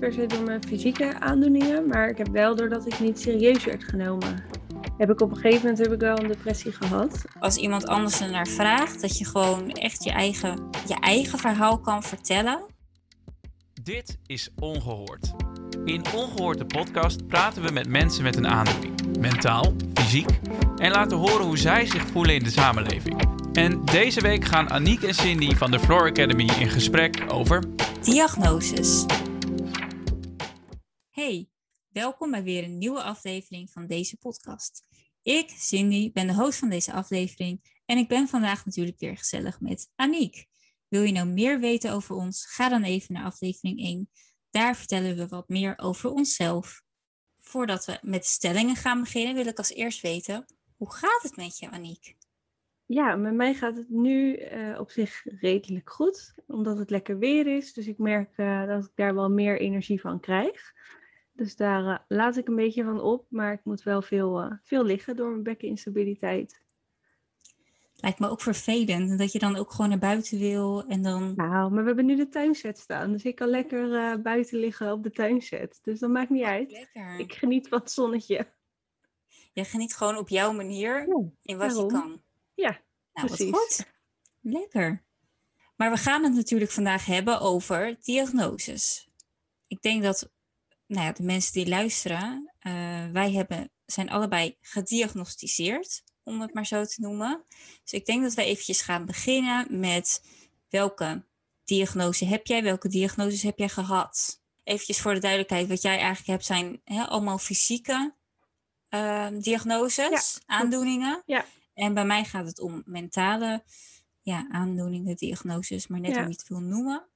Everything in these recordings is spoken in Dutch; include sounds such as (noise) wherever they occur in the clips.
per se door mijn fysieke aandoeningen, maar ik heb wel doordat ik niet serieus werd genomen. Heb ik op een gegeven moment heb ik wel een depressie gehad. Als iemand anders er naar vraagt, dat je gewoon echt je eigen, je eigen verhaal kan vertellen. Dit is Ongehoord. In Ongehoord de podcast praten we met mensen met een aandoening, mentaal, fysiek, en laten horen hoe zij zich voelen in de samenleving. En deze week gaan Aniek en Cindy van de Floor Academy in gesprek over Diagnoses. Welkom bij weer een nieuwe aflevering van deze podcast. Ik, Cindy, ben de host van deze aflevering en ik ben vandaag natuurlijk weer gezellig met Aniek. Wil je nou meer weten over ons? Ga dan even naar aflevering 1. Daar vertellen we wat meer over onszelf. Voordat we met stellingen gaan beginnen, wil ik als eerst weten, hoe gaat het met je, Aniek? Ja, met mij gaat het nu uh, op zich redelijk goed, omdat het lekker weer is. Dus ik merk uh, dat ik daar wel meer energie van krijg. Dus daar uh, laat ik een beetje van op, maar ik moet wel veel, veel liggen door mijn bekkeninstabiliteit. Lijkt me ook vervelend, dat je dan ook gewoon naar buiten wil en dan... Nou, maar we hebben nu de tuinset staan, dus ik kan lekker buiten liggen op de tuinset. Dus dat maakt niet uit. Lekker. Ik geniet van het zonnetje. Je geniet gewoon op jouw manier, ja, in wat daarom. je kan. Ja, Nou, precies. wat goed. Lekker. Maar we gaan het natuurlijk vandaag hebben over diagnoses. Ik denk dat nou ja, de mensen die luisteren, uh, wij hebben, zijn allebei gediagnosticeerd, om het maar zo te noemen. Dus ik denk dat we eventjes gaan beginnen met welke diagnose heb jij, welke diagnoses heb jij gehad? Eventjes voor de duidelijkheid, wat jij eigenlijk hebt zijn hè, allemaal fysieke uh, diagnoses, Ja, aandoeningen. Ja. En bij mij gaat het om mentale ja, aandoeningen, diagnoses, maar net Ja. hoe je het wil noemen.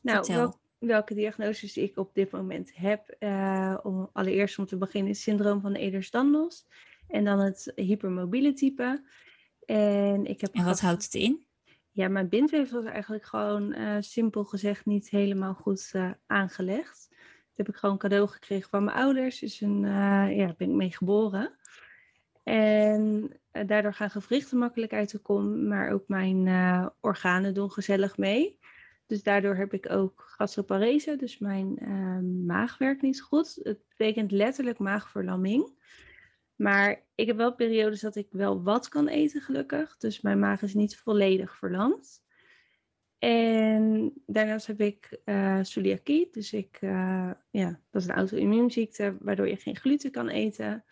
Nou, Vertel. wel- welke diagnoses ik op dit moment heb. eh, om, allereerst om te beginnen het syndroom van Ehlers-Danlos. En dan het hypermobiele type. En ik heb En wat houdt het in? Ja, mijn bindweefsel is eigenlijk gewoon eh, simpel gezegd niet helemaal goed eh, aangelegd. Dat heb ik gewoon cadeau gekregen van mijn ouders. Dus een, ja, daar ben ik mee geboren. En daardoor gaan gewrichten makkelijk uit de kom, maar ook mijn organen doen gezellig mee. Dus daardoor heb ik ook gastroparese, dus mijn eh, maag werkt niet goed. Het betekent letterlijk maagverlamming. Maar ik heb wel periodes dat ik wel wat kan eten, gelukkig. Dus mijn maag is niet volledig verlamd. En daarnaast heb ik celiakie. Dus ik, eh, ja, dat is een auto-immuunziekte waardoor je geen gluten kan eten.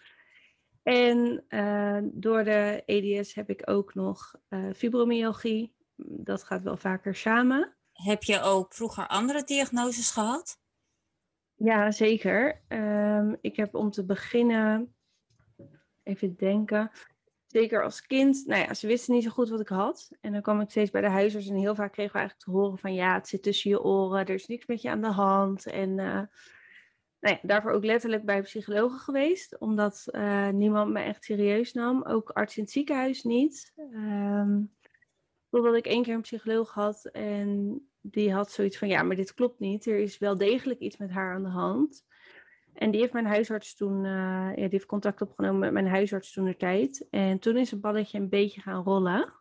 En eh, door de EDS heb ik ook nog fibromyalgie. Dat gaat wel vaker samen. Heb je ook vroeger andere diagnoses gehad? Ja, zeker. Ehm, ik heb om te beginnen, even denken, zeker als kind, nou ja, ze wisten niet zo goed wat ik had. En dan kwam ik steeds bij de huisarts en heel vaak kregen we eigenlijk te horen van ja, het zit tussen je oren, er is niks met je aan de hand. En eh, nou ja, daarvoor ook letterlijk bij psychologen geweest, omdat eh, niemand me echt serieus nam. Ook arts in het ziekenhuis niet. Ehm totdat ik één keer een psycholoog had en die had zoiets van, ja, maar dit klopt niet. Er is wel degelijk iets met haar aan de hand. En die heeft mijn huisarts toen, eh, ja, die heeft contact opgenomen met mijn huisarts toen de tijd. En toen is het balletje een beetje gaan rollen.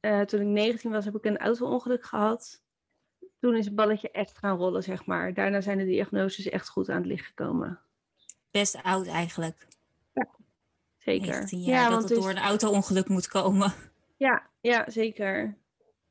Eh, toen ik 19 was, heb ik een auto-ongeluk gehad. Toen is het balletje echt gaan rollen, zeg maar. Daarna zijn de diagnoses echt goed aan het licht gekomen. Best oud eigenlijk. Zeker. 19 jaar, dat het door een auto-ongeluk moet komen. ja, ja, zeker.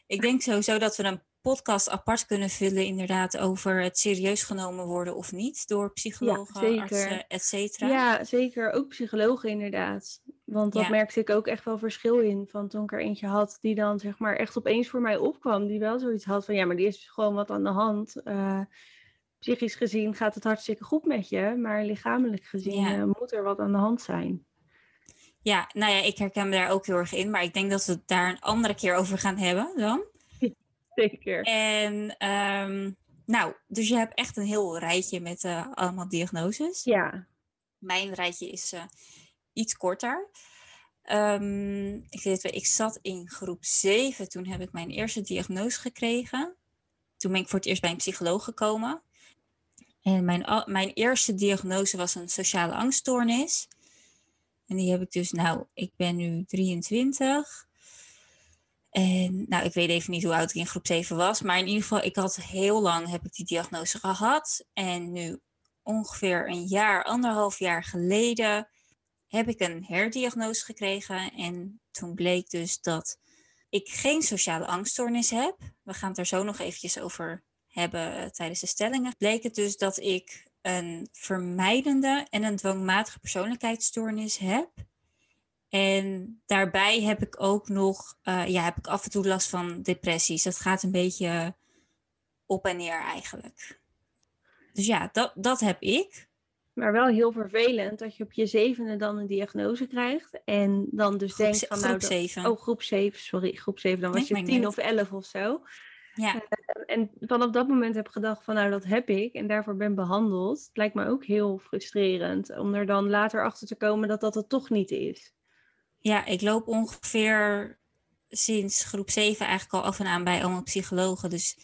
Ik denk sowieso dat we een podcast apart kunnen vullen, inderdaad, over het serieus genomen worden of niet door psychologen, zeker. artsen, et cetera. Ja, zeker. Ook psychologen inderdaad. Want dat Ja. merkte ik ook echt wel verschil in. Van toen ik er eentje had die dan zeg maar echt opeens voor mij opkwam. Die wel zoiets had van ja, maar die is gewoon wat aan de hand. Eh, psychisch gezien gaat het hartstikke goed met je. Maar lichamelijk gezien Ja. eh, moet er wat aan de hand zijn. Ja, nou ja, ik herken me daar ook heel erg in, maar ik denk dat we het daar een andere keer over gaan hebben dan. (laughs) Zeker. En ehm, nou, dus je hebt echt een heel rijtje met eh, allemaal diagnoses. Ja, Mijn rijtje is eh, iets korter. Ehm, ik weet ik zat in groep 7, toen heb ik mijn eerste diagnose gekregen. Toen ben ik voor het eerst bij een psycholoog gekomen. En mijn, mijn eerste diagnose was een sociale angststoornis. En die heb ik dus, nou, ik ben nu 23. En nou, ik weet even niet hoe oud ik in groep 7 was. Maar in ieder geval, ik had heel lang heb ik die diagnose gehad. En nu ongeveer een jaar, anderhalf jaar geleden, heb ik een herdiagnose gekregen. En toen bleek dus dat ik geen sociale angststoornis heb. We gaan het er zo nog eventjes over hebben tijdens de stellingen. Bleek het dus dat ik een vermijdende en een dwangmatige persoonlijkheidsstoornis heb. En daarbij heb ik ook nog, uh, ja, heb ik af en toe last van depressies. Dat gaat een beetje op en neer eigenlijk. Dus ja, dat, dat heb ik. Maar wel heel vervelend dat je op je zevende dan een diagnose krijgt. En dan dus groep denkt van nou... Groep 7. Oh, groep 7, sorry. Groep 7, dan was Nee, je maakt 10 niet of 11 of zo. Ja, En vanaf dat moment heb ik gedacht van nou dat heb ik en daarvoor ben behandeld. Het lijkt me ook heel frustrerend om er dan later achter te komen dat dat het toch niet is. ja, ik loop ongeveer sinds groep 7 eigenlijk al af en aan bij allemaal psychologen. Dus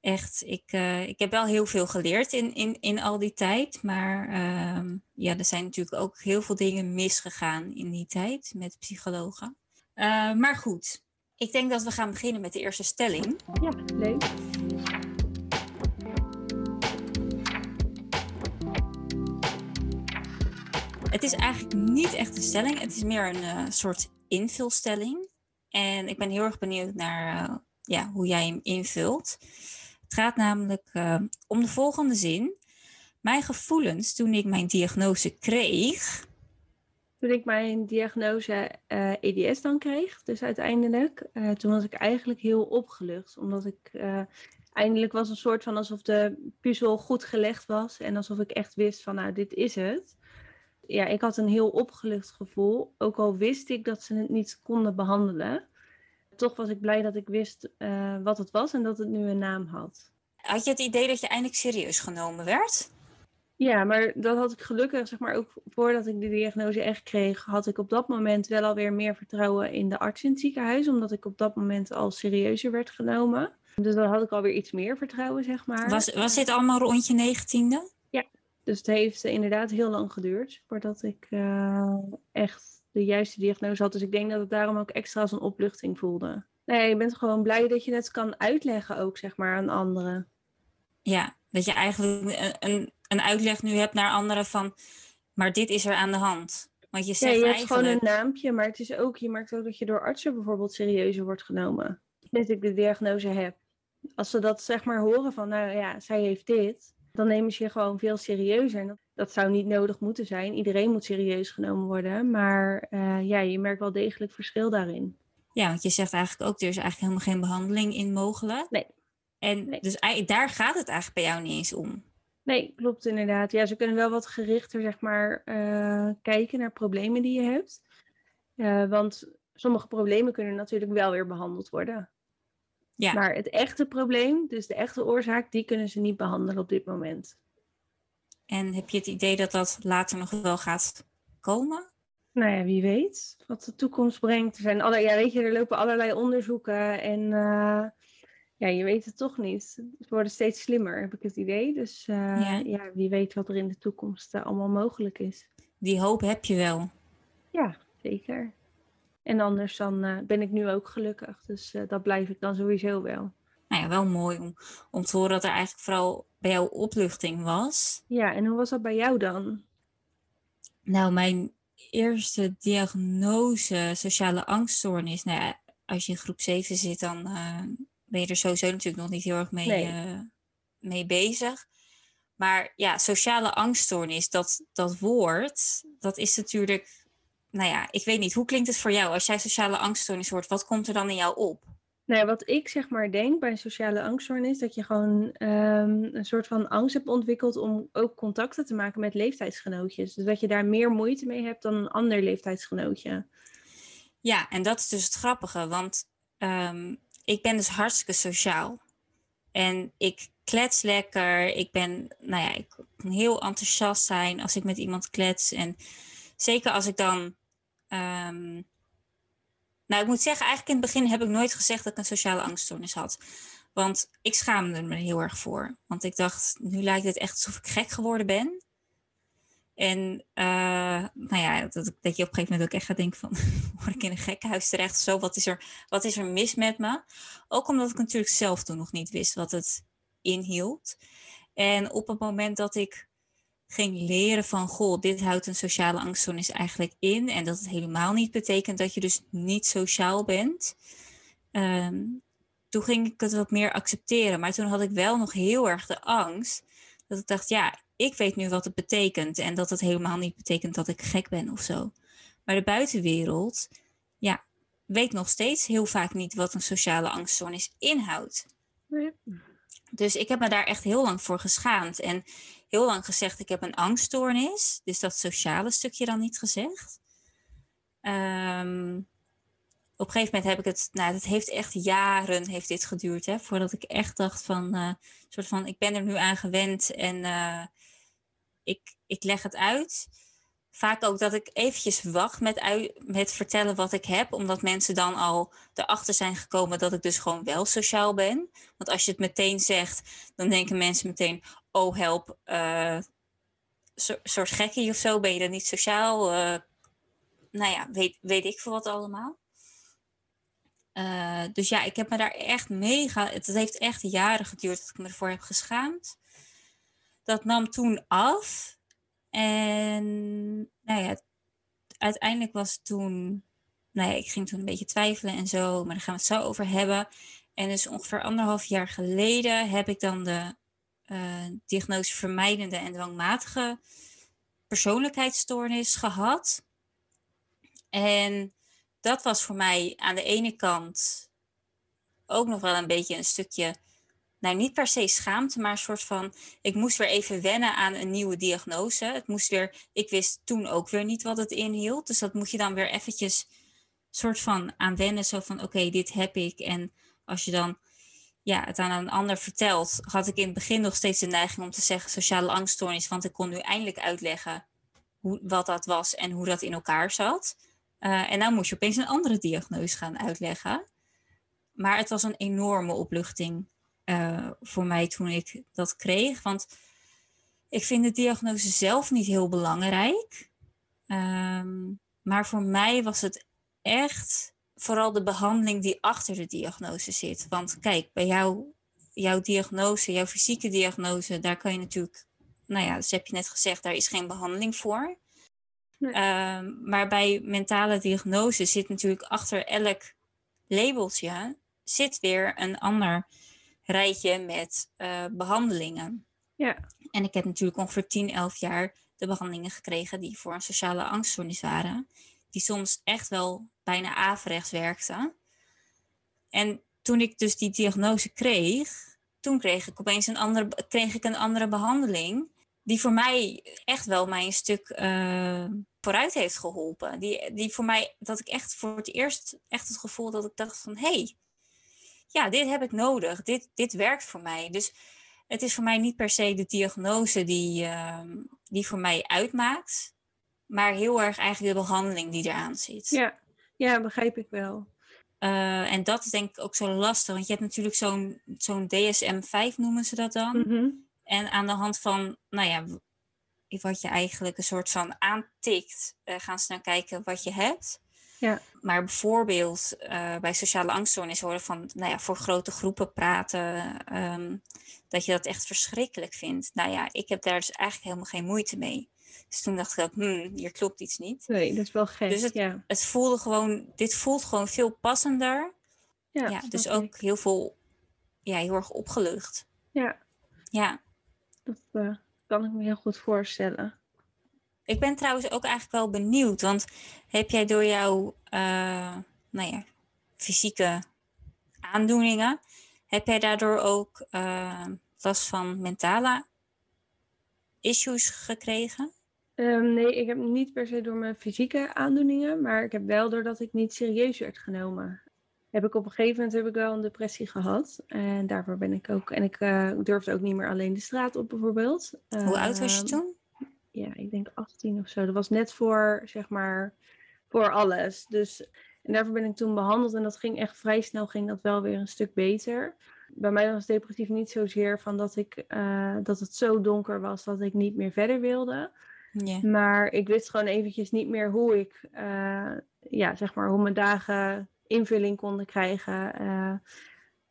echt, ik, eh, ik heb wel heel veel geleerd in, in, in al die tijd. Maar ehm, ja, er zijn natuurlijk ook heel veel dingen misgegaan in die tijd met psychologen. Eh, maar goed, ik denk dat we gaan beginnen met de eerste stelling. Ja, leuk. Het is eigenlijk niet echt een stelling, het is meer een eh, soort invulstelling. En ik ben heel erg benieuwd naar eh, ja, hoe jij hem invult. Het gaat namelijk eh, om de volgende zin. Mijn gevoelens toen ik mijn diagnose kreeg. Toen ik mijn diagnose eh, EDS dan kreeg, dus uiteindelijk, eh, toen was ik eigenlijk heel opgelucht. Omdat ik eh, eindelijk was een soort van alsof de puzzel goed gelegd was. En alsof ik echt wist van nou, dit is het. Ja, ik had een heel opgelucht gevoel. Ook al wist ik dat ze het niet konden behandelen. Toch was ik blij dat ik wist wat het was en dat het nu een naam had. Had je het idee dat je eindelijk serieus genomen werd? Ja, maar dat had ik gelukkig, zeg maar, ook voordat ik de diagnose echt kreeg, had ik op dat moment wel alweer meer vertrouwen in de arts in het ziekenhuis, omdat ik op dat moment al serieuzer werd genomen. Dus dan had ik alweer iets meer vertrouwen, zeg maar. Was, was dit allemaal rond je negentiende? Dus het heeft inderdaad heel lang geduurd voordat ik eh, echt de juiste diagnose had. Dus ik denk dat het daarom ook extra als een opluchting voelde. Nee, je bent gewoon blij dat je het kan uitleggen ook, zeg maar, aan anderen. Ja, dat je eigenlijk een, een, een uitleg nu hebt naar anderen van, maar dit is er aan de hand. Want je Ja, zegt je hebt eigenlijk... gewoon een naampje, maar het is ook, je merkt ook dat je door artsen bijvoorbeeld serieuzer wordt genomen. Sinds ik de diagnose heb. Als ze dat zeg maar horen van, nou ja, zij heeft dit, dan nemen ze je gewoon veel serieuzer. En dat, dat zou niet nodig moeten zijn. Iedereen moet serieus genomen worden. Maar eh, ja, je merkt wel degelijk verschil daarin. Ja, want je zegt eigenlijk ook, er is eigenlijk helemaal geen behandeling in mogelijk. Nee. En Nee. dus daar gaat het eigenlijk bij jou niet eens om. Nee, klopt inderdaad. Ja, ze kunnen wel wat gerichter, zeg maar, eh, kijken naar problemen die je hebt. Eh, want sommige problemen kunnen natuurlijk wel weer behandeld worden. Ja. Maar het echte probleem, dus de echte oorzaak, die kunnen ze niet behandelen op dit moment. En heb je het idee dat dat later nog wel gaat komen? Nou ja, wie weet wat de toekomst brengt. Er zijn alle, ja, weet je, er lopen allerlei onderzoeken en eh, ja, je weet het toch niet. Ze worden steeds slimmer, heb ik het idee. Dus eh, Ja. ja. wie weet wat er in de toekomst eh, allemaal mogelijk is. Die hoop heb je wel. Ja, zeker. En anders dan eh, ben ik nu ook gelukkig. Dus dat blijf ik dan sowieso wel. Nou ja, wel mooi om, om te horen dat er eigenlijk vooral bij jou opluchting was. Ja, en hoe was dat bij jou dan? Nou, mijn eerste diagnose sociale angststoornis. Nou ja, als je in groep 7 zit, dan ben je er sowieso natuurlijk nog niet heel erg mee, Nee. eh, mee bezig. Maar ja, sociale angststoornis, dat, dat woord, dat is natuurlijk... Nou ja, ik weet niet, hoe klinkt het voor jou? Als jij sociale angststoornis hoort, wat komt er dan in jou op? Nou ja, wat ik zeg maar denk bij sociale angststoornis, dat je gewoon ehm, een soort van angst hebt ontwikkeld om ook contacten te maken met leeftijdsgenootjes. Dus dat je daar meer moeite mee hebt dan een ander leeftijdsgenootje. Ja, en dat is dus het grappige, want ehm, ik ben dus hartstikke sociaal. En ik klets lekker, ik ben, nou ja, ik kan heel enthousiast zijn als ik met iemand klets. En zeker als ik dan, ehm, nou ik moet zeggen, eigenlijk in het begin heb ik nooit gezegd dat ik een sociale angststoornis had. Want ik schaamde me heel erg voor. Want ik dacht, nu lijkt het echt alsof ik gek geworden ben. En uh, nou ja, dat, dat je op een gegeven moment ook echt gaat denken van, (laughs) word ik in een gekkenhuis terecht? Zo, wat is, er, wat is er mis met me? Ook omdat ik natuurlijk zelf toen nog niet wist wat het inhield. En op het moment dat ik ging leren van, goh, dit houdt een sociale angststoornis eigenlijk in. En dat het helemaal niet betekent dat je dus niet sociaal bent. Um, toen ging ik het wat meer accepteren. Maar toen had ik wel nog heel erg de angst. Dat ik dacht, ja, ik weet nu wat het betekent. En dat het helemaal niet betekent dat ik gek ben of zo. Maar de buitenwereld, ja, weet nog steeds heel vaak niet wat een sociale angststoornis inhoudt. Nee. Dus ik heb me daar echt heel lang voor geschaamd. En heel lang gezegd, ik heb een angststoornis. Dus dat sociale stukje dan niet gezegd. Um, op een gegeven moment heb ik het, nou, het heeft echt jaren heeft dit geduurd, hè, voordat ik echt dacht van, uh, soort van, ik ben er nu aan gewend en uh, ik, ik leg het uit. Vaak ook dat ik eventjes wacht met, met vertellen wat ik heb, omdat mensen dan al erachter zijn gekomen dat ik dus gewoon wel sociaal ben. Want als je het meteen zegt, dan denken mensen meteen, oh help, uh, soort gekkie of zo, ben je dan niet sociaal? nou ja, weet, weet ik veel wat allemaal. Uh, dus ja, ik heb me daar echt mega. Het heeft echt jaren geduurd dat ik me ervoor heb geschaamd. Dat nam toen af. En nou ja, uiteindelijk was toen. Nou ja, ik ging toen een beetje twijfelen en zo, maar daar gaan we het zo over hebben. En dus ongeveer anderhalf jaar geleden heb ik dan de uh, diagnose vermijdende en dwangmatige persoonlijkheidsstoornis gehad. En dat was voor mij aan de ene kant ook nog wel een beetje een stukje, nou niet per se schaamte, maar een soort van, ik moest weer even wennen aan een nieuwe diagnose. Het moest weer, ik wist toen ook weer niet wat het inhield, dus dat moet je dan weer eventjes soort van aan wennen, zo van oké, dit heb ik. En als je dan ja, het aan een ander vertelt, had ik in het begin nog steeds de neiging om te zeggen sociale angststoornis, want ik kon nu eindelijk uitleggen hoe, wat dat was en hoe dat in elkaar zat. Uh, en nou moest je opeens een andere diagnose gaan uitleggen. Maar het was een enorme opluchting uh, voor mij toen ik dat kreeg. Want ik vind de diagnose zelf niet heel belangrijk. Um, maar voor mij was het echt vooral de behandeling die achter de diagnose zit. Want kijk, bij jou, jouw diagnose, jouw fysieke diagnose, daar kan je natuurlijk, nou ja, dat heb je net gezegd, daar is geen behandeling voor. Ehm, maar bij mentale diagnose zit natuurlijk achter elk labeltje zit weer een ander rijtje met uh, behandelingen. Ja. En ik heb natuurlijk ongeveer 10, 11 jaar de behandelingen gekregen die voor een sociale angststoornis waren. Die soms echt wel bijna averechts werkten. En toen ik dus die diagnose kreeg, toen kreeg ik opeens een andere, kreeg ik een andere behandeling die voor mij echt wel mij een stuk uh, vooruit heeft geholpen. Die, die voor mij, dat ik echt voor het eerst echt het gevoel dat ik dacht van... hé, hey, ja, dit heb ik nodig. Dit, dit werkt voor mij. Dus het is voor mij niet per se de diagnose die, uh, die voor mij uitmaakt. Maar heel erg eigenlijk de behandeling die eraan zit. Ja, ja begrijp ik wel. Uh, en dat is denk ik ook zo lastig. Want je hebt natuurlijk zo'n zo'n DSM-5 noemen ze dat dan. Mm -hmm. En aan de hand van, nou ja, wat je eigenlijk een soort van aantikt, uh, gaan ze naar kijken wat je hebt. Ja. Maar bijvoorbeeld uh, bij sociale angststoornis horen van, nou ja, voor grote groepen praten, um, dat je dat echt verschrikkelijk vindt. Nou ja, ik heb daar dus eigenlijk helemaal geen moeite mee. Dus toen dacht ik ook, hmm, hier klopt iets niet. Nee, dat is wel gek. Dus het, ja. het voelde gewoon, dit voelt gewoon veel passender. Ja, ja dus ook ik. heel veel, ja, heel erg opgelucht. Ja. Ja. Dat uh, kan ik me heel goed voorstellen. Ik ben trouwens ook eigenlijk wel benieuwd, want heb jij door jouw uh, nou ja, fysieke aandoeningen, heb jij daardoor ook uh, last van mentale issues gekregen? Um, nee, ik heb niet per se door mijn fysieke aandoeningen, maar ik heb wel doordat ik niet serieus werd genomen heb ik op een gegeven moment heb ik wel een depressie gehad. En daarvoor ben ik ook. En ik uh, durfde ook niet meer alleen de straat op, bijvoorbeeld. Hoe oud was je Ehm, toen? Ja, ik denk 18 of zo. Dat was net voor, zeg maar, voor alles. Dus, en daarvoor ben ik toen behandeld. En dat ging echt vrij snel, ging dat wel weer een stuk beter. Bij mij was depressief niet zozeer van dat, ik, uh, dat het zo donker was dat ik niet meer verder wilde. Maar ik wist gewoon eventjes niet meer hoe ik, eh, ja, zeg maar, hoe mijn dagen invulling konden krijgen. Eh,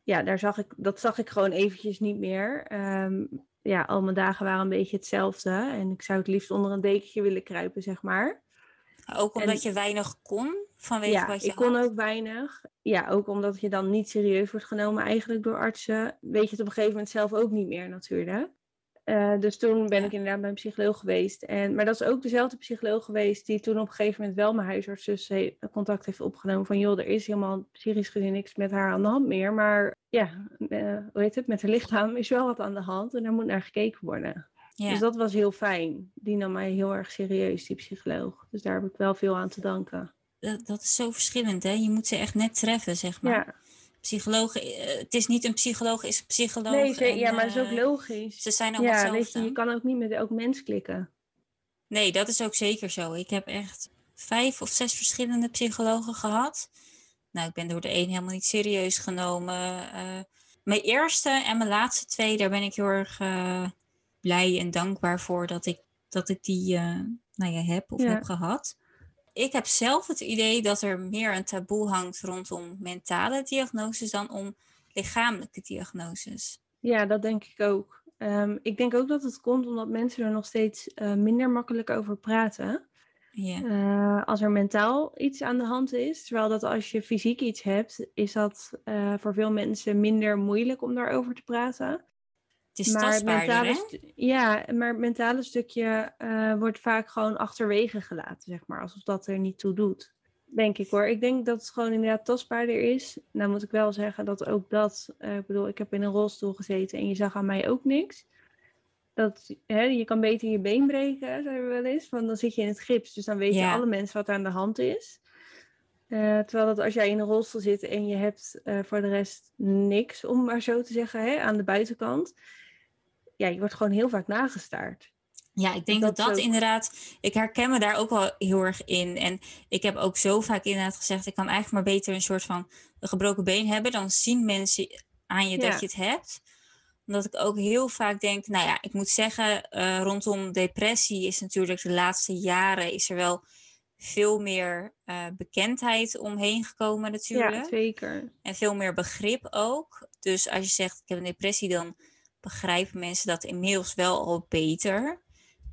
ja, daar zag ik, dat zag ik gewoon eventjes niet meer. Ehm, ja, al mijn dagen waren een beetje hetzelfde. En ik zou het liefst onder een dekentje willen kruipen, zeg maar. Ook omdat En- je weinig kon vanwege ja, wat je ik kon ook weinig. Ja, ook omdat je dan niet serieus wordt genomen eigenlijk door artsen. Weet je het op een gegeven moment zelf ook niet meer natuurlijk. Eh, dus toen ben ik inderdaad bij een psycholoog geweest. En, maar dat is ook dezelfde psycholoog geweest die toen op een gegeven moment wel mijn huisarts dus he- contact heeft opgenomen. Van joh, er is helemaal psychisch gezien niks met haar aan de hand meer. Maar ja, eh, hoe heet het, met haar lichaam is wel wat aan de hand en daar moet naar gekeken worden. Ja. Dus dat was heel fijn. Die nam mij heel erg serieus, die psycholoog. Dus daar heb ik wel veel aan te danken. dat, dat is zo verschillend, hè? Je moet ze echt net treffen, zeg maar. Ja, Psycholoog, eh, het is niet een psycholoog, is een psycholoog. nee, ze- en, ja, maar dat is ook eh, logisch. Ze zijn allemaal Ja, weet je, je kan ook niet met elk mens klikken. Nee, dat is ook zeker zo. Ik heb echt vijf of zes verschillende psychologen gehad. Nou, ik ben door de een helemaal niet serieus genomen. Eh, mijn eerste en mijn laatste twee, daar ben ik heel erg blij en dankbaar voor dat ik, dat ik die nou ja, heb of Ja. heb gehad. Ik heb zelf het idee dat er meer een taboe hangt rondom mentale diagnoses dan om lichamelijke diagnoses. Ja, dat denk ik ook. Ehm, ik denk ook dat het komt omdat mensen er nog steeds eh, minder makkelijk over praten. Eh, als er mentaal iets aan de hand is. Terwijl dat als je fysiek iets hebt, is dat eh, voor veel mensen minder moeilijk om daarover te praten. Het is maar mentale, hè? ja, maar het mentale stukje eh, wordt vaak gewoon achterwege gelaten, zeg maar. Alsof dat er niet toe doet. Denk ik hoor. Ik denk dat het gewoon inderdaad tastbaarder is. Nou moet ik wel zeggen dat ook dat... eh, ik bedoel, ik heb in een rolstoel gezeten en je zag aan mij ook niks. Dat, hè, je kan beter je been breken, zeiden we wel eens. Want dan zit je in het gips. Dus dan weten Ja. alle mensen wat er aan de hand is. Eh, terwijl dat als jij in een rolstoel zit en je hebt voor de rest niks, om maar zo te zeggen, hè, aan de buitenkant. Ja, je wordt gewoon heel vaak nagestaard. Ja, ik denk dat Dat dat, is ook- inderdaad, ik herken me daar ook wel heel erg in. En ik heb ook zo vaak inderdaad gezegd, ik kan eigenlijk maar beter een soort van een gebroken been hebben. Dan zien mensen aan je Ja. dat je het hebt. Omdat ik ook heel vaak denk, nou ja, ik moet zeggen, eh, rondom depressie is natuurlijk de laatste jaren is er wel veel meer eh, bekendheid omheen gekomen natuurlijk. Ja, zeker. En veel meer begrip ook. Dus als je zegt, ik heb een depressie, dan begrijpen mensen dat inmiddels wel al beter,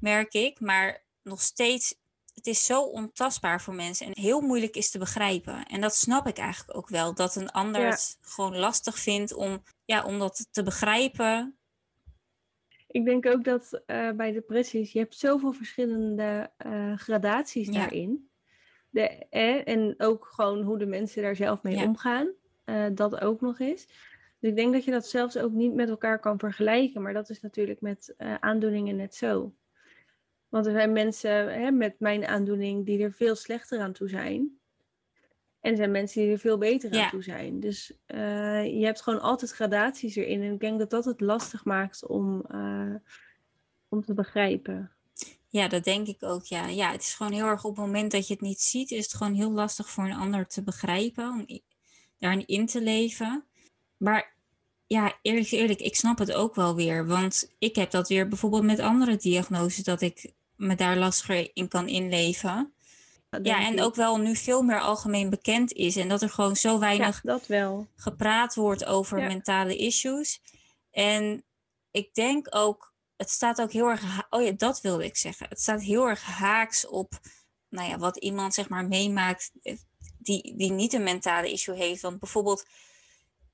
merk ik. Maar nog steeds, het is zo ontastbaar voor mensen en heel moeilijk is te begrijpen. En dat snap ik eigenlijk ook wel, dat een ander Ja. het gewoon lastig vindt om, ja, om dat te begrijpen. Ik denk ook dat eh, bij depressies, je hebt zoveel verschillende eh, gradaties Ja. daarin. De, eh, en ook gewoon hoe de mensen daar zelf mee Ja. omgaan. eh, dat ook nog eens. Dus ik denk dat je dat zelfs ook niet met elkaar kan vergelijken. Maar dat is natuurlijk met eh, aandoeningen net zo. Want er zijn mensen hè, met mijn aandoening die er veel slechter aan toe zijn. En er zijn mensen die er veel beter Ja. aan toe zijn. Dus eh, je hebt gewoon altijd gradaties erin. En ik denk dat dat het lastig maakt om, eh, om te begrijpen. Ja, dat denk ik ook. Ja. ja, het is gewoon heel erg op het moment dat je het niet ziet, is het gewoon heel lastig voor een ander te begrijpen, om daarin in te leven. Maar ja, eerlijk eerlijk, ik snap het ook wel weer. Want ik heb dat weer bijvoorbeeld met andere diagnoses, dat ik me daar lastiger in kan inleven. Ja, en ook wel nu veel meer algemeen bekend is en dat er gewoon zo Ja, weinig dat wel. gepraat wordt over Ja. mentale issues. En ik denk ook, het staat ook heel erg, oh ja, dat wilde ik zeggen. Het staat heel erg haaks op, nou ja, wat iemand zeg maar meemaakt eh, die, die niet een mentale issue heeft. Want bijvoorbeeld,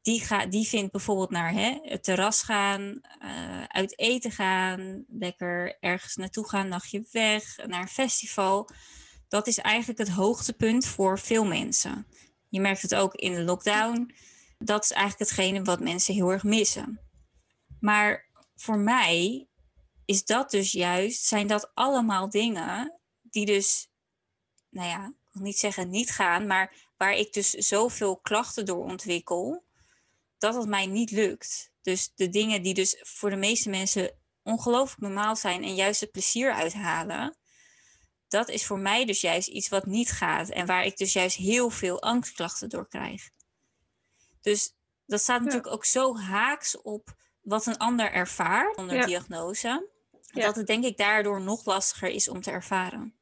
die, ga, die vindt bijvoorbeeld naar hè, het terras gaan, eh, uit eten gaan, lekker ergens naartoe gaan, nachtje weg, naar een festival. Dat is eigenlijk het hoogtepunt voor veel mensen. Je merkt het ook in de lockdown. Dat is eigenlijk hetgene wat mensen heel erg missen. Maar voor mij is dat dus juist, zijn dat allemaal dingen die dus, nou ja, ik wil niet zeggen niet gaan, maar waar ik dus zoveel klachten door ontwikkel, dat het mij niet lukt. Dus de dingen die dus voor de meeste mensen ongelooflijk normaal zijn en juist het plezier uithalen, dat is voor mij dus juist iets wat niet gaat en waar ik dus juist heel veel angstklachten door krijg. Dus dat staat natuurlijk ook zo haaks op wat een ander ervaart onder Ja. diagnose. Ja. Dat het denk ik daardoor nog lastiger is om te ervaren.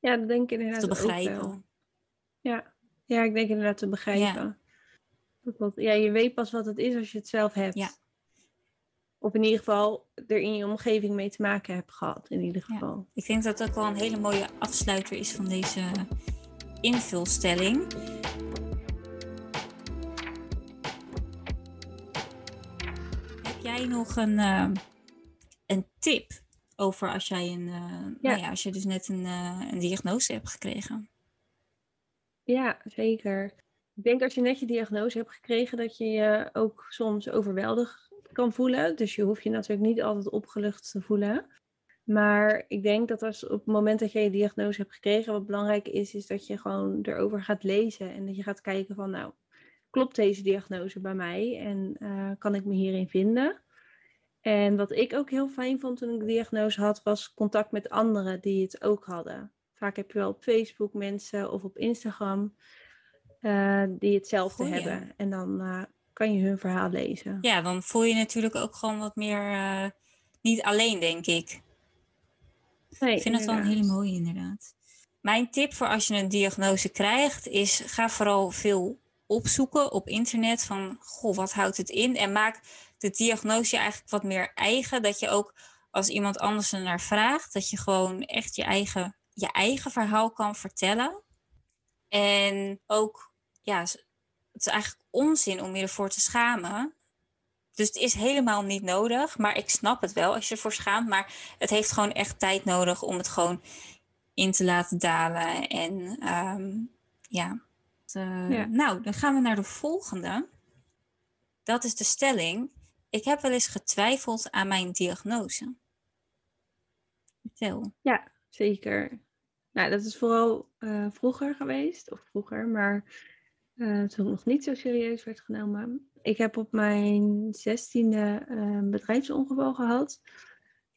Ja, dat denk ik inderdaad te ook begrijpen. wel. Ja. ja, ik denk inderdaad te begrijpen. Ja, je weet pas wat het is als je het zelf hebt. Ja. Of in ieder geval er in je omgeving mee te maken hebt gehad, in ieder Ja. geval. Ik denk dat dat ook wel een hele mooie afsluiter is van deze invulstelling. Heb jij nog een, eh, een tip over als jij een, eh, Nou ja, als je dus net een, eh, een diagnose hebt gekregen? Ja, zeker. Ik denk als je net je diagnose hebt gekregen, dat je je ook soms overweldigd kan voelen. Dus je hoeft je natuurlijk niet altijd opgelucht te voelen. Maar ik denk dat als op het moment dat je je diagnose hebt gekregen, wat belangrijk is, is dat je gewoon erover gaat lezen. En dat je gaat kijken van, nou, klopt deze diagnose bij mij? En eh, kan ik me hierin vinden? En wat ik ook heel fijn vond toen ik de diagnose had, was contact met anderen die het ook hadden. Vaak heb je wel op Facebook mensen of op Instagram eh, die hetzelfde Goeie. hebben. En dan eh, kan je hun verhaal lezen. Ja, dan voel je natuurlijk ook gewoon wat meer eh, niet alleen, denk ik. Nee, Ik vind dat wel een hele inderdaad. mooie, inderdaad. Mijn tip voor als je een diagnose krijgt, is ga vooral veel opzoeken op internet van, goh, wat houdt het in? En maak de diagnose je eigenlijk wat meer eigen, dat je ook als iemand anders er naar vraagt, dat je gewoon echt je eigen, je eigen verhaal kan vertellen. En ook, ja, het is eigenlijk onzin om je ervoor te schamen. Dus het is helemaal niet nodig, maar ik snap het wel als je ervoor schaamt. Maar het heeft gewoon echt tijd nodig om het gewoon in te laten dalen. En ehm, ja. Eh, Ja. Nou, dan gaan we naar de volgende. Dat is de stelling. Ik heb wel eens getwijfeld aan mijn diagnose. Vertel. Zeker. Nou, dat is vooral eh, vroeger geweest, of vroeger, maar eh, toen het nog niet zo serieus werd genomen. Ik heb op mijn zestiende een bedrijfsongeval gehad.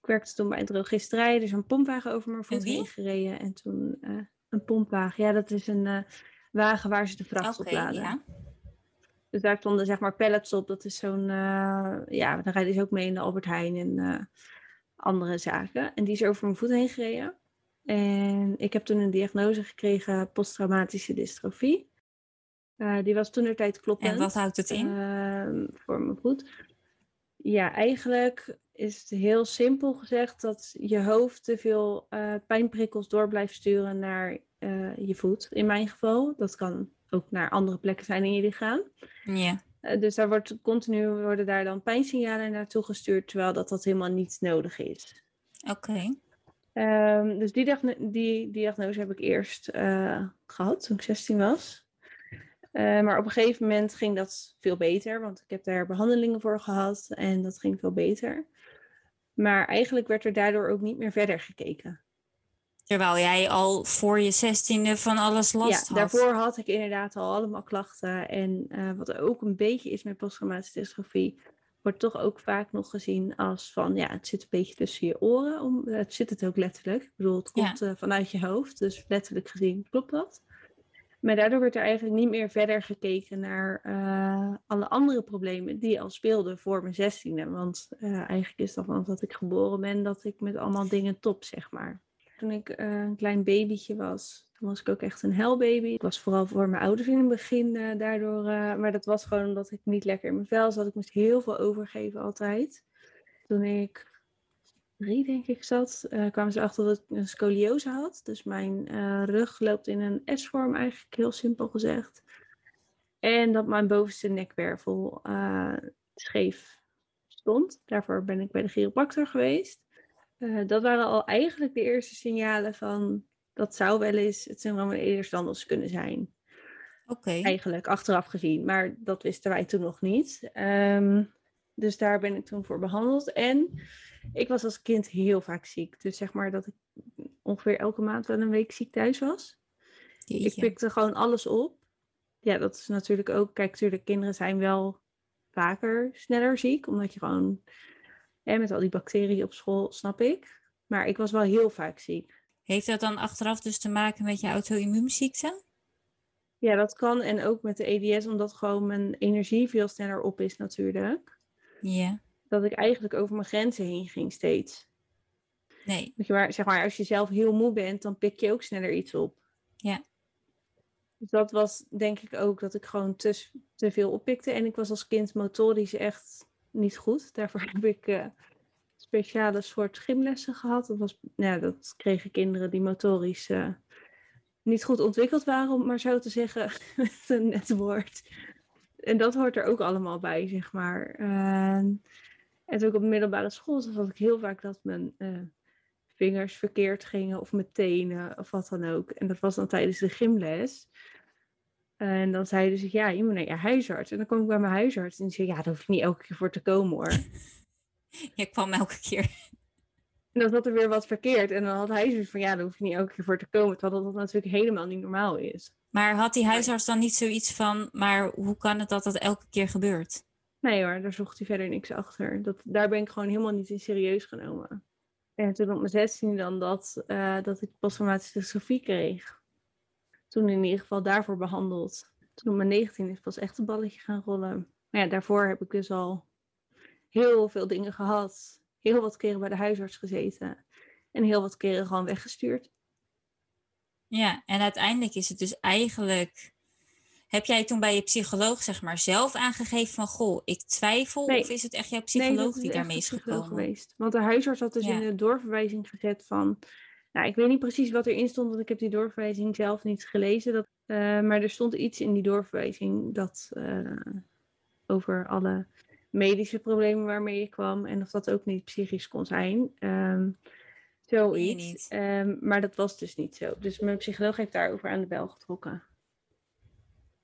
Ik werkte toen bij een drogisterij, er is een pompwagen over mijn voet heen gereden. En toen eh, een pompwagen, ja, dat is een eh, wagen waar ze de vracht op laden. ja. Dus daar stonden zeg maar pallets op. Dat is zo'n, eh, ja, daar rijden ze ook mee in de Albert Heijn en eh, andere zaken. En die is over mijn voet heen gereden. En ik heb toen een diagnose gekregen, posttraumatische dystrofie. Eh, die was toen de tijd kloppend. En wat houdt het in? ehm, voor mijn voet. Ja, eigenlijk is het heel simpel gezegd dat je hoofd te veel eh, pijnprikkels door blijft sturen naar eh, je voet. In mijn geval. Dat kan ook naar andere plekken zijn in je lichaam. ja. Dus daar wordt continu worden daar dan pijnsignalen naartoe gestuurd, terwijl dat, dat helemaal niet nodig is. Oké. Ehm, dus die, diagno- die diagnose heb ik eerst eh, gehad toen ik 16 was. Eh, maar op een gegeven moment ging dat veel beter, want ik heb daar behandelingen voor gehad en dat ging veel beter. Maar eigenlijk werd er daardoor ook niet meer verder gekeken. Terwijl jij al voor je zestiende van alles last ja, had. daarvoor had ik inderdaad al allemaal klachten. En eh, wat ook een beetje is met posttraumatische dystrofie, wordt toch ook vaak nog gezien als van, ja, het zit een beetje tussen je oren. Om, het zit het ook letterlijk. Ik bedoel, het Ja. komt eh, vanuit je hoofd, dus letterlijk gezien klopt dat. Maar daardoor werd er eigenlijk niet meer verder gekeken naar eh, alle andere problemen die al speelden voor mijn zestiende. Want eh, eigenlijk is dat vanaf dat ik geboren ben, dat ik met allemaal dingen top, zeg maar. Toen ik eh, een klein babytje was, was ik ook echt een helbaby. Ik was vooral voor mijn ouders in het begin eh, daardoor, eh, maar dat was gewoon omdat ik niet lekker in mijn vel zat. Ik moest heel veel overgeven altijd. Toen ik drie, denk ik, zat, kwamen ze achter dat ik een scoliose had. Dus mijn rug loopt in een S-vorm eigenlijk, heel simpel gezegd. En dat mijn bovenste nekwervel scheef stond. Daarvoor ben ik bij de chiropractor geweest. Eh, dat waren al eigenlijk de eerste signalen van dat zou wel eens het syndroom van Ehlers-Danlos kunnen zijn. Oké. Eigenlijk, achteraf gezien. Maar dat wisten wij toen nog niet. Ehm, dus daar ben ik toen voor behandeld. En ik was als kind heel vaak ziek. Dus zeg maar dat ik ongeveer elke maand wel een week ziek thuis was. Ik Jeetje. pikte gewoon alles op. Ja, dat is natuurlijk ook. Kijk, natuurlijk, kinderen zijn wel vaker sneller ziek. Omdat je gewoon hè, met al die bacteriën op school, snap ik. Maar ik was wel heel vaak ziek. Heeft dat dan achteraf dus te maken met je auto-immuunziekte? Ja, dat kan. En ook met de EDS, omdat gewoon mijn energie veel sneller op is natuurlijk. Ja. Dat ik eigenlijk over mijn grenzen heen ging steeds. Nee. Je, maar, zeg maar, als je zelf heel moe bent, dan pik je ook sneller iets op. Ja. Dus dat was denk ik ook dat ik gewoon te, te veel oppikte. En ik was als kind motorisch echt niet goed. Daarvoor heb ik uh, speciale soort gymlessen gehad. Dat, was, nou, dat kregen kinderen die motorisch uh, niet goed ontwikkeld waren, om maar zo te zeggen, (laughs) met een net woord. En dat hoort er ook allemaal bij, zeg maar. Uh, en toen ik op de middelbare school zat, had ik heel vaak dat mijn uh, vingers verkeerd gingen of mijn tenen of wat dan ook. En dat was dan tijdens de gymles. En dan zeiden ze, ja, je moet naar je huisarts. En dan kwam ik bij mijn huisarts en die zei, ja, daar hoef je niet elke keer voor te komen hoor. (laughs) Je kwam elke keer. En dan zat er weer wat verkeerd. En dan had hij zoiets van, ja, daar hoef je niet elke keer voor te komen. Terwijl dat natuurlijk helemaal niet normaal is. Maar had die huisarts dan niet zoiets van, maar hoe kan het dat dat elke keer gebeurt? Nee hoor, daar zocht hij verder niks achter. Dat, daar ben ik gewoon helemaal niet in serieus genomen. En toen op mijn 16 dan dat, uh, dat ik posttraumatische dystofie kreeg. Toen in ieder geval daarvoor behandeld. Toen op mijn 19 is pas echt een balletje gaan rollen. Maar ja, daarvoor heb ik dus al heel veel dingen gehad. Heel wat keren bij de huisarts gezeten. En heel wat keren gewoon weggestuurd. Ja, en uiteindelijk is het dus eigenlijk heb jij toen bij je psycholoog zeg maar zelf aangegeven van goh, ik twijfel? Nee. Of is het echt jouw psycholoog nee, die daarmee is gekomen? geweest. Want de huisarts had dus Ja. in de doorverwijzing gezet van... Nou, ik weet niet precies wat erin stond, want ik heb die doorverwijzing zelf niet gelezen. Dat, eh, maar er stond iets in die doorverwijzing dat eh, over alle medische problemen waarmee je kwam. En of dat ook niet psychisch kon zijn. Ehm zoiets. Ehm, maar dat was dus niet zo. Dus mijn psycholoog heeft daarover aan de bel getrokken.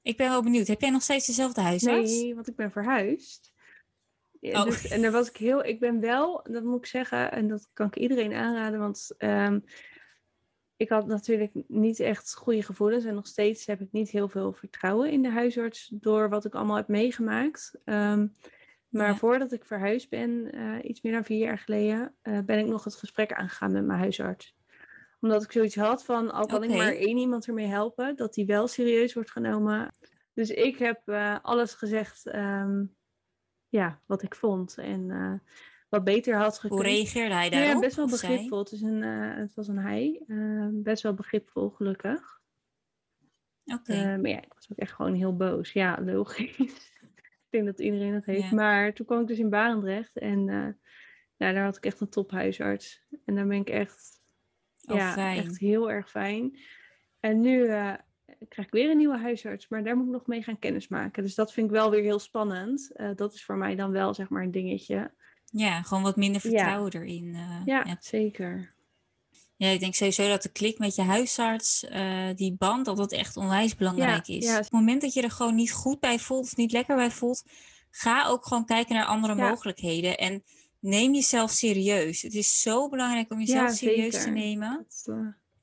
Ik ben wel benieuwd. Heb jij nog steeds dezelfde huisarts? Nee, want ik ben verhuisd. Ja, Oh. dus- en daar was ik heel, ik ben wel, dat moet ik zeggen, en dat kan ik iedereen aanraden, want ehm, ik had natuurlijk niet echt goede gevoelens en nog steeds heb ik niet heel veel vertrouwen in de huisarts door wat ik allemaal heb meegemaakt. Ehm, maar Ja. voordat ik verhuisd ben, eh, iets meer dan vier jaar geleden, eh, ben ik nog het gesprek aangegaan met mijn huisarts. Omdat ik zoiets had van, al kan ik maar één iemand ermee helpen, dat die wel serieus wordt genomen. Dus ik heb eh, alles gezegd ehm, ja, wat ik vond en eh, wat beter had gekund. Hoe reageerde hij Ja, daarop? Ja, best wel begripvol. Het, is een, eh, het was een hij. eh, best wel begripvol, gelukkig. Oké. Maar ja, ik was ook echt gewoon heel boos. Ja, logisch. (laughs) ik denk dat iedereen dat heeft. Ja. Maar toen kwam ik dus in Barendrecht. En ja, daar had ik echt een tophuisarts. En daar ben ik echt, Oh, ja, fijn. echt heel erg fijn. En nu krijg ik weer een nieuwe huisarts. Maar daar moet ik nog mee gaan kennismaken. Dus dat vind ik wel weer heel spannend. Eh, dat is voor mij dan wel, zeg maar, een dingetje. Ja, gewoon wat minder Ja. vertrouwen erin. eh, Ja, zeker. Ja, ik denk sowieso dat de klik met je huisarts, eh, die band, dat dat echt onwijs belangrijk is. ja. Op het moment dat je er gewoon niet goed bij voelt of niet lekker bij voelt, ga ook gewoon kijken naar andere mogelijkheden. En neem jezelf serieus. Het is zo belangrijk om jezelf serieus te nemen Dat,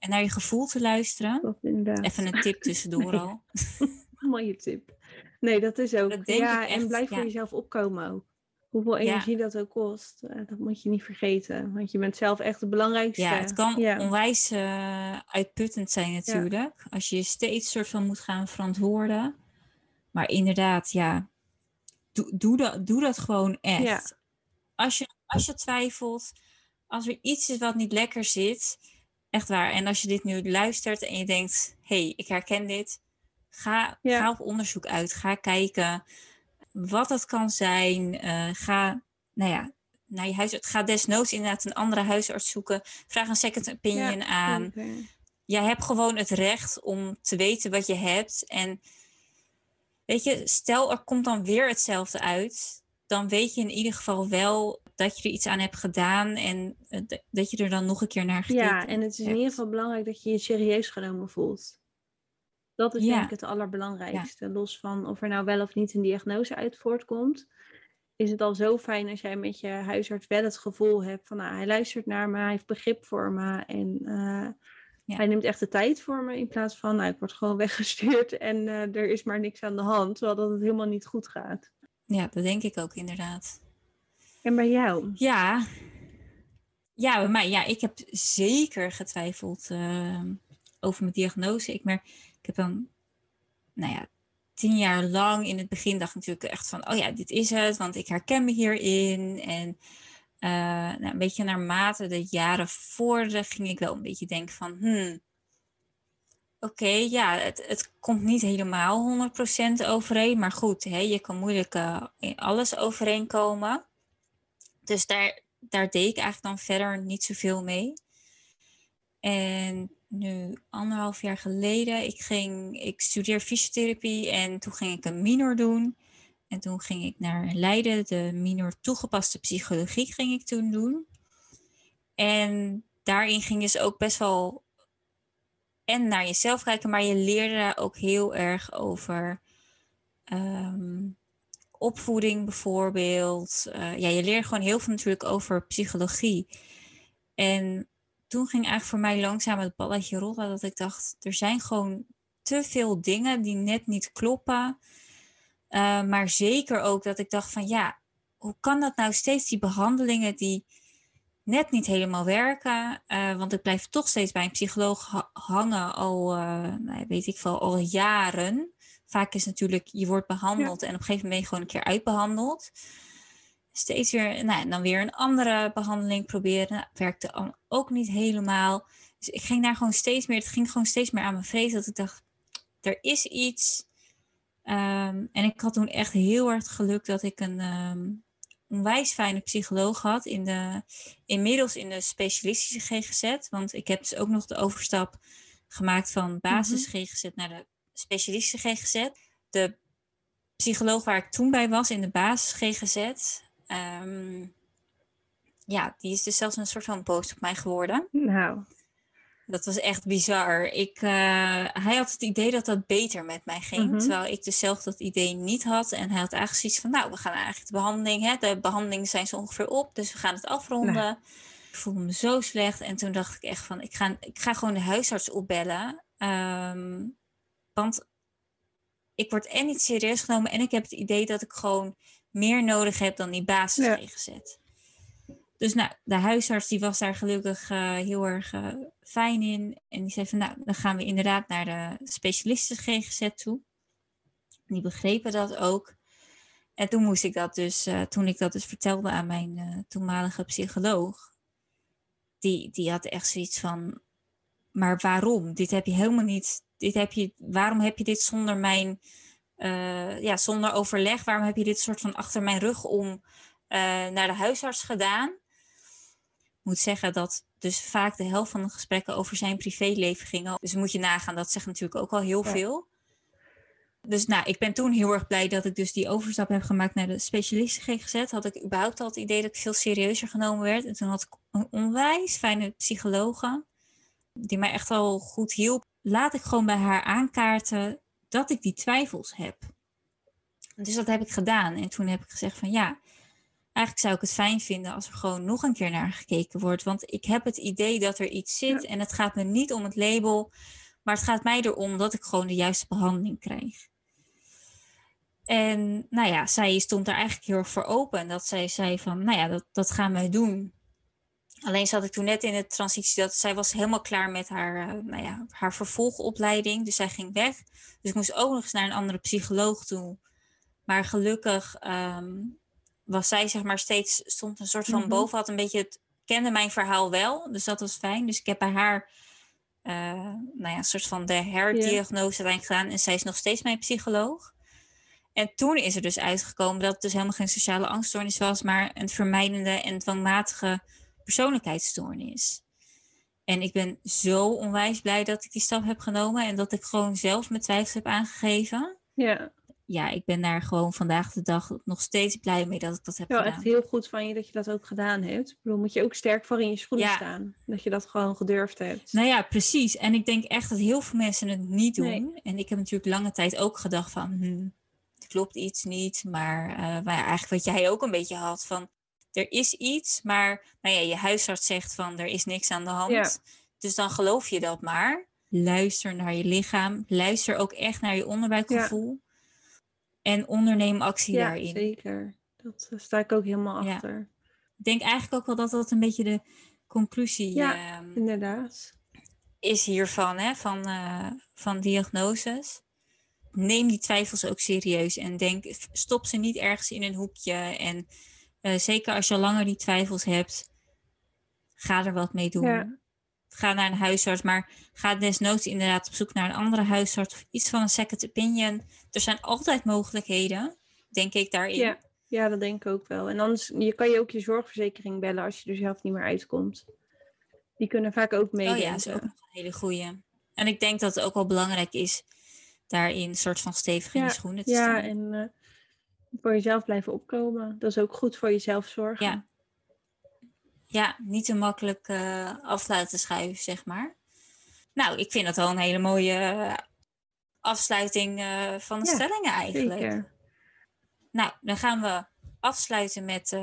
en naar je gevoel te luisteren. dat inderdaad. Even een tip tussendoor Nee. al. (laughs) Mooie tip. Nee, dat is ook. Dat ja, en blijf ja. voor jezelf opkomen ook. Hoeveel Ja. energie dat ook kost, eh, dat moet je niet vergeten. Want je bent zelf echt het belangrijkste. Ja, het kan Ja. onwijs eh, uitputtend zijn natuurlijk. Als je je steeds soort van moet gaan verantwoorden. Maar inderdaad, ja, doe, doe, dat, doe dat gewoon echt. Als, je, als je twijfelt, als er iets is wat niet lekker zit, echt waar. En als je dit nu luistert en je denkt, hé, hey, ik herken dit. Ga, Ja. ga op onderzoek uit. Ga kijken wat dat kan zijn. Eh, ga, nou ja, naar je huisarts. Ga desnoods inderdaad een andere huisarts zoeken. Vraag een second opinion Ja, aan. zeker. Jij hebt gewoon het recht om te weten wat je hebt. En weet je, stel er komt dan weer hetzelfde uit. Dan weet je in ieder geval wel dat je er iets aan hebt gedaan. En eh, dat je er dan nog een keer naar gekeken Ja, en het is in hebt. ieder geval belangrijk dat je je serieus genomen voelt. Dat is Ja. denk ik het allerbelangrijkste. Los van of er nou wel of niet een diagnose uit voortkomt. Is het al zo fijn als jij met je huisarts wel het gevoel hebt van nou, hij luistert naar me, hij heeft begrip voor me en eh, Ja. hij neemt echt de tijd voor me in plaats van nou, ik word gewoon (laughs) weggestuurd en eh, er is maar niks aan de hand, terwijl dat het helemaal niet goed gaat. Ja, dat denk ik ook inderdaad. En bij jou? Ja, ja, bij mij, ja, ik heb zeker getwijfeld eh, over mijn diagnose. Ik, mer- ik heb dan, nou ja, tien jaar lang in het begin dacht natuurlijk echt van, oh ja, dit is het, want ik herken me hierin. En eh, nou, een beetje naarmate de jaren vorderden, ging ik wel een beetje denken van, hmm, oké, ja, het, het komt niet helemaal 100% overeen, maar goed, hè, je kan moeilijk uh, in alles overeenkomen. Dus daar, daar deed ik eigenlijk dan verder niet zoveel mee. En nu anderhalf jaar geleden, ik, ging, ik studeer fysiotherapie en toen ging ik een minor doen. En toen ging ik naar Leiden, de minor toegepaste psychologie ging ik toen doen. En daarin ging je dus ook best wel en naar jezelf kijken, maar je leerde daar ook heel erg over ehm, opvoeding bijvoorbeeld. Uh, ja, je leert gewoon heel veel natuurlijk over psychologie. En toen ging eigenlijk voor mij langzaam het balletje rollen dat ik dacht, er zijn gewoon te veel dingen die net niet kloppen. Uh, maar zeker ook dat ik dacht van ja, hoe kan dat nou steeds die behandelingen die net niet helemaal werken. Uh, want ik blijf toch steeds bij een psycholoog hangen al, nou, weet ik veel, al jaren. Vaak is natuurlijk, je wordt behandeld en op een gegeven moment ben je gewoon een keer uitbehandeld. Steeds weer, nou, dan weer een andere behandeling proberen. Nou, werkte ook niet helemaal. Dus ik ging daar gewoon steeds meer, het ging gewoon steeds meer aan mijn vrees. Dat ik dacht, er is iets. Um, en ik had toen echt heel erg geluk dat ik een, um, onwijs fijne psycholoog had. In de, inmiddels in de specialistische GGZ. Want ik heb dus ook nog de overstap gemaakt van basis mhm. GGZ naar de specialistische GGZ. De psycholoog waar ik toen bij was in de basis GGZ. Ehm, ja, die is dus zelfs een soort van boos op mij geworden. Nou. Dat was echt bizar. Ik, uh, hij had het idee dat dat beter met mij ging. Mhm. Terwijl ik dus zelf dat idee niet had. En hij had eigenlijk zoiets van, nou, we gaan eigenlijk de behandeling. Hè, de behandelingen zijn zo ongeveer op. Dus we gaan het afronden. Ik voelde me zo slecht. En toen dacht ik echt van, ik ga, ik ga gewoon de huisarts opbellen. Um, want ik word en niet serieus genomen. En ik heb het idee dat ik gewoon meer nodig heb dan die basis ja. Dus nou, de huisarts die was daar gelukkig uh, heel erg uh, fijn in. En die zei van nou, dan gaan we inderdaad naar de specialisten GGZ toe. Die begrepen dat ook. En toen moest ik dat dus, uh, toen ik dat dus vertelde aan mijn toenmalige psycholoog. Die, die had echt zoiets van, maar waarom? Dit heb je helemaal niet, dit heb je, waarom heb je dit zonder mijn, ja, zonder overleg? Waarom heb je dit soort van achter mijn rug om naar de huisarts gedaan? moet zeggen dat dus vaak de helft van de gesprekken over zijn privéleven gingen. Dus moet je nagaan, dat zegt natuurlijk ook al heel veel. Dus nou, ik ben toen heel erg blij dat ik dus die overstap heb gemaakt naar de specialisten GGZ. Had ik überhaupt al het idee dat ik veel serieuzer genomen werd. En toen had ik een onwijs fijne psychologe, die mij echt al goed hielp. Laat ik gewoon bij haar aankaarten dat ik die twijfels heb. Dus dat heb ik gedaan. En toen heb ik gezegd van ja, eigenlijk zou ik het fijn vinden als er gewoon nog een keer naar gekeken wordt. Want ik heb het idee dat er iets zit en het gaat me niet om het label, maar het gaat mij erom dat ik gewoon de juiste behandeling krijg. En nou ja, zij stond daar eigenlijk heel erg voor open. Dat zij zei van, nou ja, dat, dat gaan wij doen. Alleen zat ik toen net in de transitie dat zij was helemaal klaar met haar, uh, nou ja, haar vervolgopleiding. Dus zij ging weg. Dus ik moest ook nog eens naar een andere psycholoog toe. Maar gelukkig um, was zij zeg maar steeds, stond een soort van mm boven, had een beetje het, kende mijn verhaal wel. Dus dat was fijn. Dus ik heb bij haar, uh, nou ja, een soort van de herdiagnose yeah. gedaan. En zij is nog steeds mijn psycholoog. En toen is er dus uitgekomen dat het dus helemaal geen sociale angststoornis was, maar een vermijdende en dwangmatige persoonlijkheidsstoornis. En ik ben zo onwijs blij dat ik die stap heb genomen en dat ik gewoon zelf mijn twijfels heb aangegeven. Ja ja, ik ben daar gewoon vandaag de dag nog steeds blij mee dat ik dat heb ja, gedaan. echt heel goed van je dat je dat ook gedaan hebt. Ik bedoel, moet je ook sterk voor in je schoenen ja. staan. Dat je dat gewoon gedurfd hebt. Nou ja, precies. En ik denk echt dat heel veel mensen het niet doen. Nee. En ik heb natuurlijk lange tijd ook gedacht van, hm, klopt iets niet. Maar, uh, maar eigenlijk wat jij ook een beetje had van, er is iets, maar nou ja, je huisarts zegt van, er is niks aan de hand. Ja. Dus dan geloof je dat maar. Luister naar je lichaam. Luister ook echt naar je onderbuikgevoel. Ja. En onderneem actie ja, daarin. zeker. Dat uh, sta ik ook helemaal achter. Ik denk eigenlijk ook wel dat dat een beetje de conclusie Ja, ehm, Inderdaad. is hiervan, hè, van, eh, van diagnoses. Neem die twijfels ook serieus en denk, stop ze niet ergens in een hoekje en Eh, zeker als je al langer die twijfels hebt, ga er wat mee doen. Ja. Ga naar een huisarts, maar ga desnoods inderdaad op zoek naar een andere huisarts of iets van een second opinion. Er zijn altijd mogelijkheden, denk ik daarin. Ja. ja, dat denk ik ook wel. En anders je kan je ook je zorgverzekering bellen als je er zelf niet meer uitkomt. Die kunnen vaak ook Oh ja, dat is ook nog een hele goeie. En ik denk dat het ook wel belangrijk is daarin een soort van stevig in Ja, de schoenen te Ja, staan. en eh, voor jezelf blijven opkomen. Dat is ook goed voor jezelf zorgen. Ja. Ja, niet te makkelijk eh, af laten schuiven, zeg maar. Nou, ik vind dat wel een hele mooie eh, afsluiting eh, van de Ja, stellingen eigenlijk. Zeker. Nou, dan gaan we afsluiten met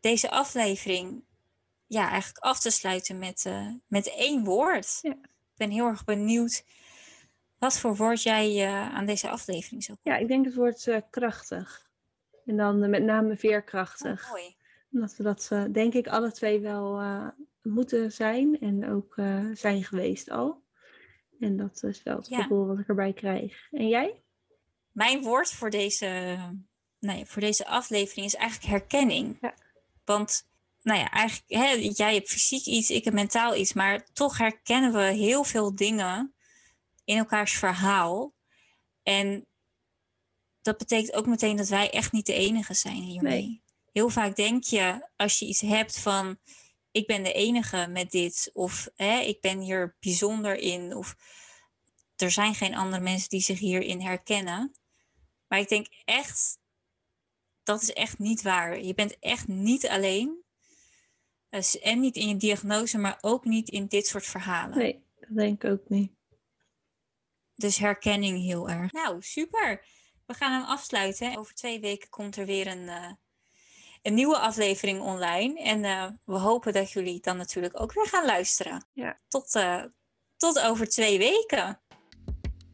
deze aflevering. Ja, eigenlijk af te sluiten met, met één woord. Ja. Ik ben heel erg benieuwd wat voor woord jij aan deze aflevering zou Ja, ik denk het woord krachtig. En dan eh, met name veerkrachtig. Oh, mooi. Omdat we dat, eh, denk ik, alle twee wel eh, moeten zijn. En ook zijn geweest al. En dat is wel het Ja. gevoel wat ik erbij krijg. En jij? Mijn woord voor deze, nee, voor deze aflevering is eigenlijk herkenning. Ja. Want, nou ja, eigenlijk, hè, jij hebt fysiek iets, ik heb mentaal iets, maar toch herkennen we heel veel dingen in elkaars verhaal. En dat betekent ook meteen dat wij echt niet de enige zijn hiermee. Nee. Heel vaak denk je, als je iets hebt van, ik ben de enige met dit, of hè, ik ben hier bijzonder in, of er zijn geen andere mensen die zich hierin herkennen. Maar ik denk echt, dat is echt niet waar. Je bent echt niet alleen. Dus- En niet in je diagnose, maar ook niet in dit soort verhalen. Nee, dat denk ik ook niet. Dus herkenning heel erg. Nou, super. We gaan hem afsluiten. Over twee weken komt er weer een, eh, een nieuwe aflevering online. En eh, we hopen dat jullie dan natuurlijk ook weer gaan luisteren. Ja. Tot, eh, tot over twee weken.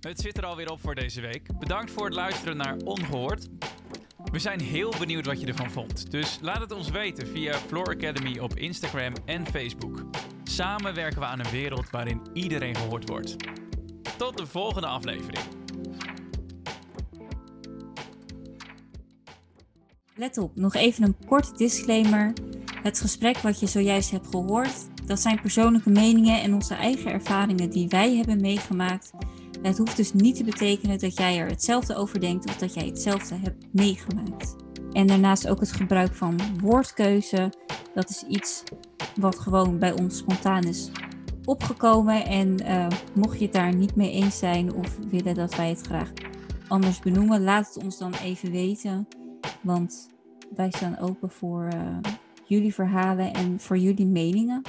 Het zit er alweer op voor deze week. Bedankt voor het luisteren naar Ongehoord. We zijn heel benieuwd wat je ervan vond. Dus laat het ons weten via Floor Academy op Instagram en Facebook. Samen werken we aan een wereld waarin iedereen gehoord wordt. Tot de volgende aflevering. Let op, nog even een korte disclaimer. Het gesprek wat je zojuist hebt gehoord, dat zijn persoonlijke meningen en onze eigen ervaringen die wij hebben meegemaakt. Het hoeft dus niet te betekenen dat jij er hetzelfde over denkt of dat jij hetzelfde hebt meegemaakt. En daarnaast ook het gebruik van woordkeuze. Dat is iets wat gewoon bij ons spontaan is opgekomen. En eh, mocht je het daar niet mee eens zijn of willen dat wij het graag anders benoemen, laat het ons dan even weten. Want wij staan open voor eh, jullie verhalen en voor jullie meningen.